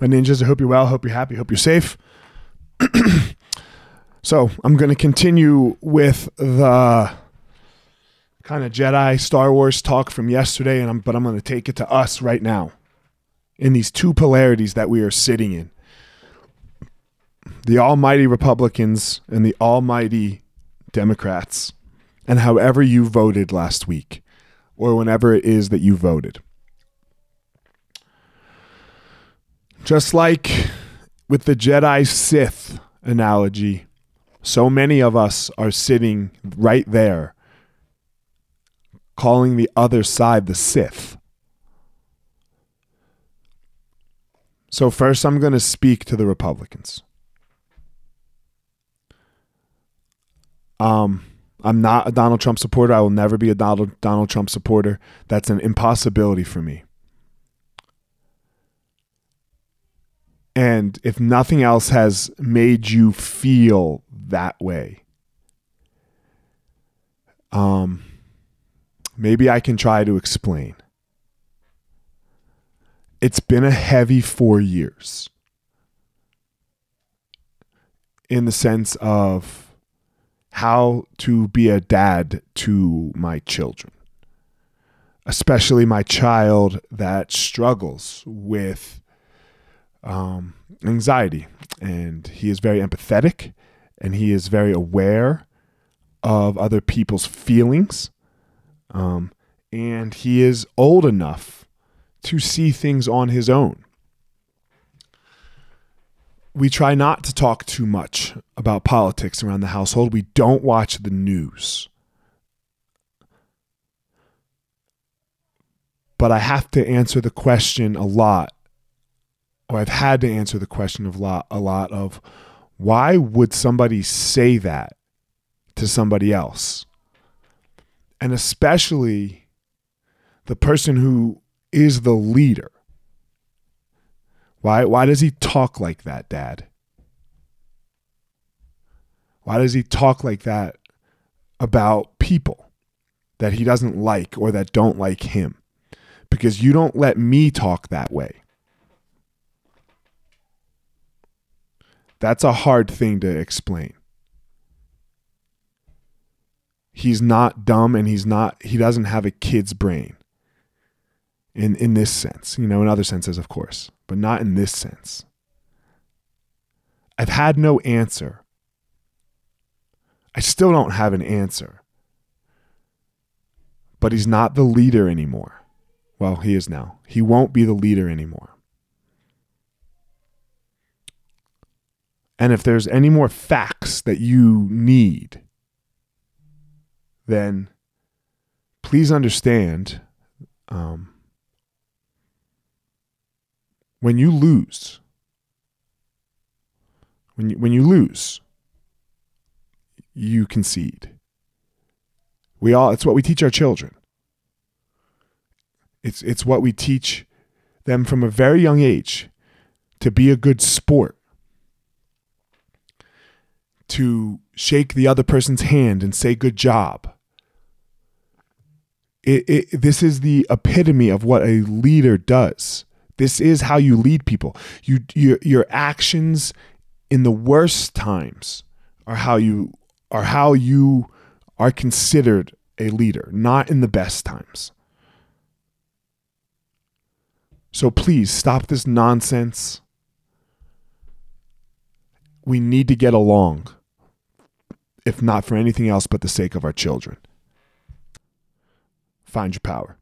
My ninjas, I hope you're well, hope you're happy, hope you're safe. so, I'm going to continue with the kind of Jedi Star Wars talk from yesterday, and I'm, but I'm going to take it to us right now in these two polarities that we are sitting in the almighty Republicans and the almighty Democrats, and however you voted last week or whenever it is that you voted. Just like with the Jedi Sith analogy, so many of us are sitting right there calling the other side the Sith. So, first, I'm going to speak to the Republicans. Um, I'm not a Donald Trump supporter. I will never be a Donald Donald Trump supporter. That's an impossibility for me. And if nothing else has made you feel that way, um, maybe I can try to explain. It's been a heavy four years in the sense of how to be a dad to my children, especially my child that struggles with um, anxiety. And he is very empathetic and he is very aware of other people's feelings. Um, and he is old enough to see things on his own. We try not to talk too much about politics around the household. We don't watch the news. But I have to answer the question a lot or I've had to answer the question of lot a lot of why would somebody say that to somebody else? And especially the person who is the leader. Why why does he talk like that, dad? Why does he talk like that about people that he doesn't like or that don't like him? Because you don't let me talk that way. That's a hard thing to explain. He's not dumb and he's not he doesn't have a kid's brain. In in this sense, you know, in other senses of course, but not in this sense. I've had no answer. I still don't have an answer. But he's not the leader anymore. Well, he is now. He won't be the leader anymore. And if there's any more facts that you need, then please understand um, when you lose, when you, when you lose, you concede. We all, it's what we teach our children. It's, it's what we teach them from a very young age to be a good sport to shake the other person's hand and say good job. It, it, this is the epitome of what a leader does. This is how you lead people. You your your actions in the worst times are how you are how you are considered a leader, not in the best times. So please stop this nonsense. We need to get along if not for anything else but the sake of our children. Find your power.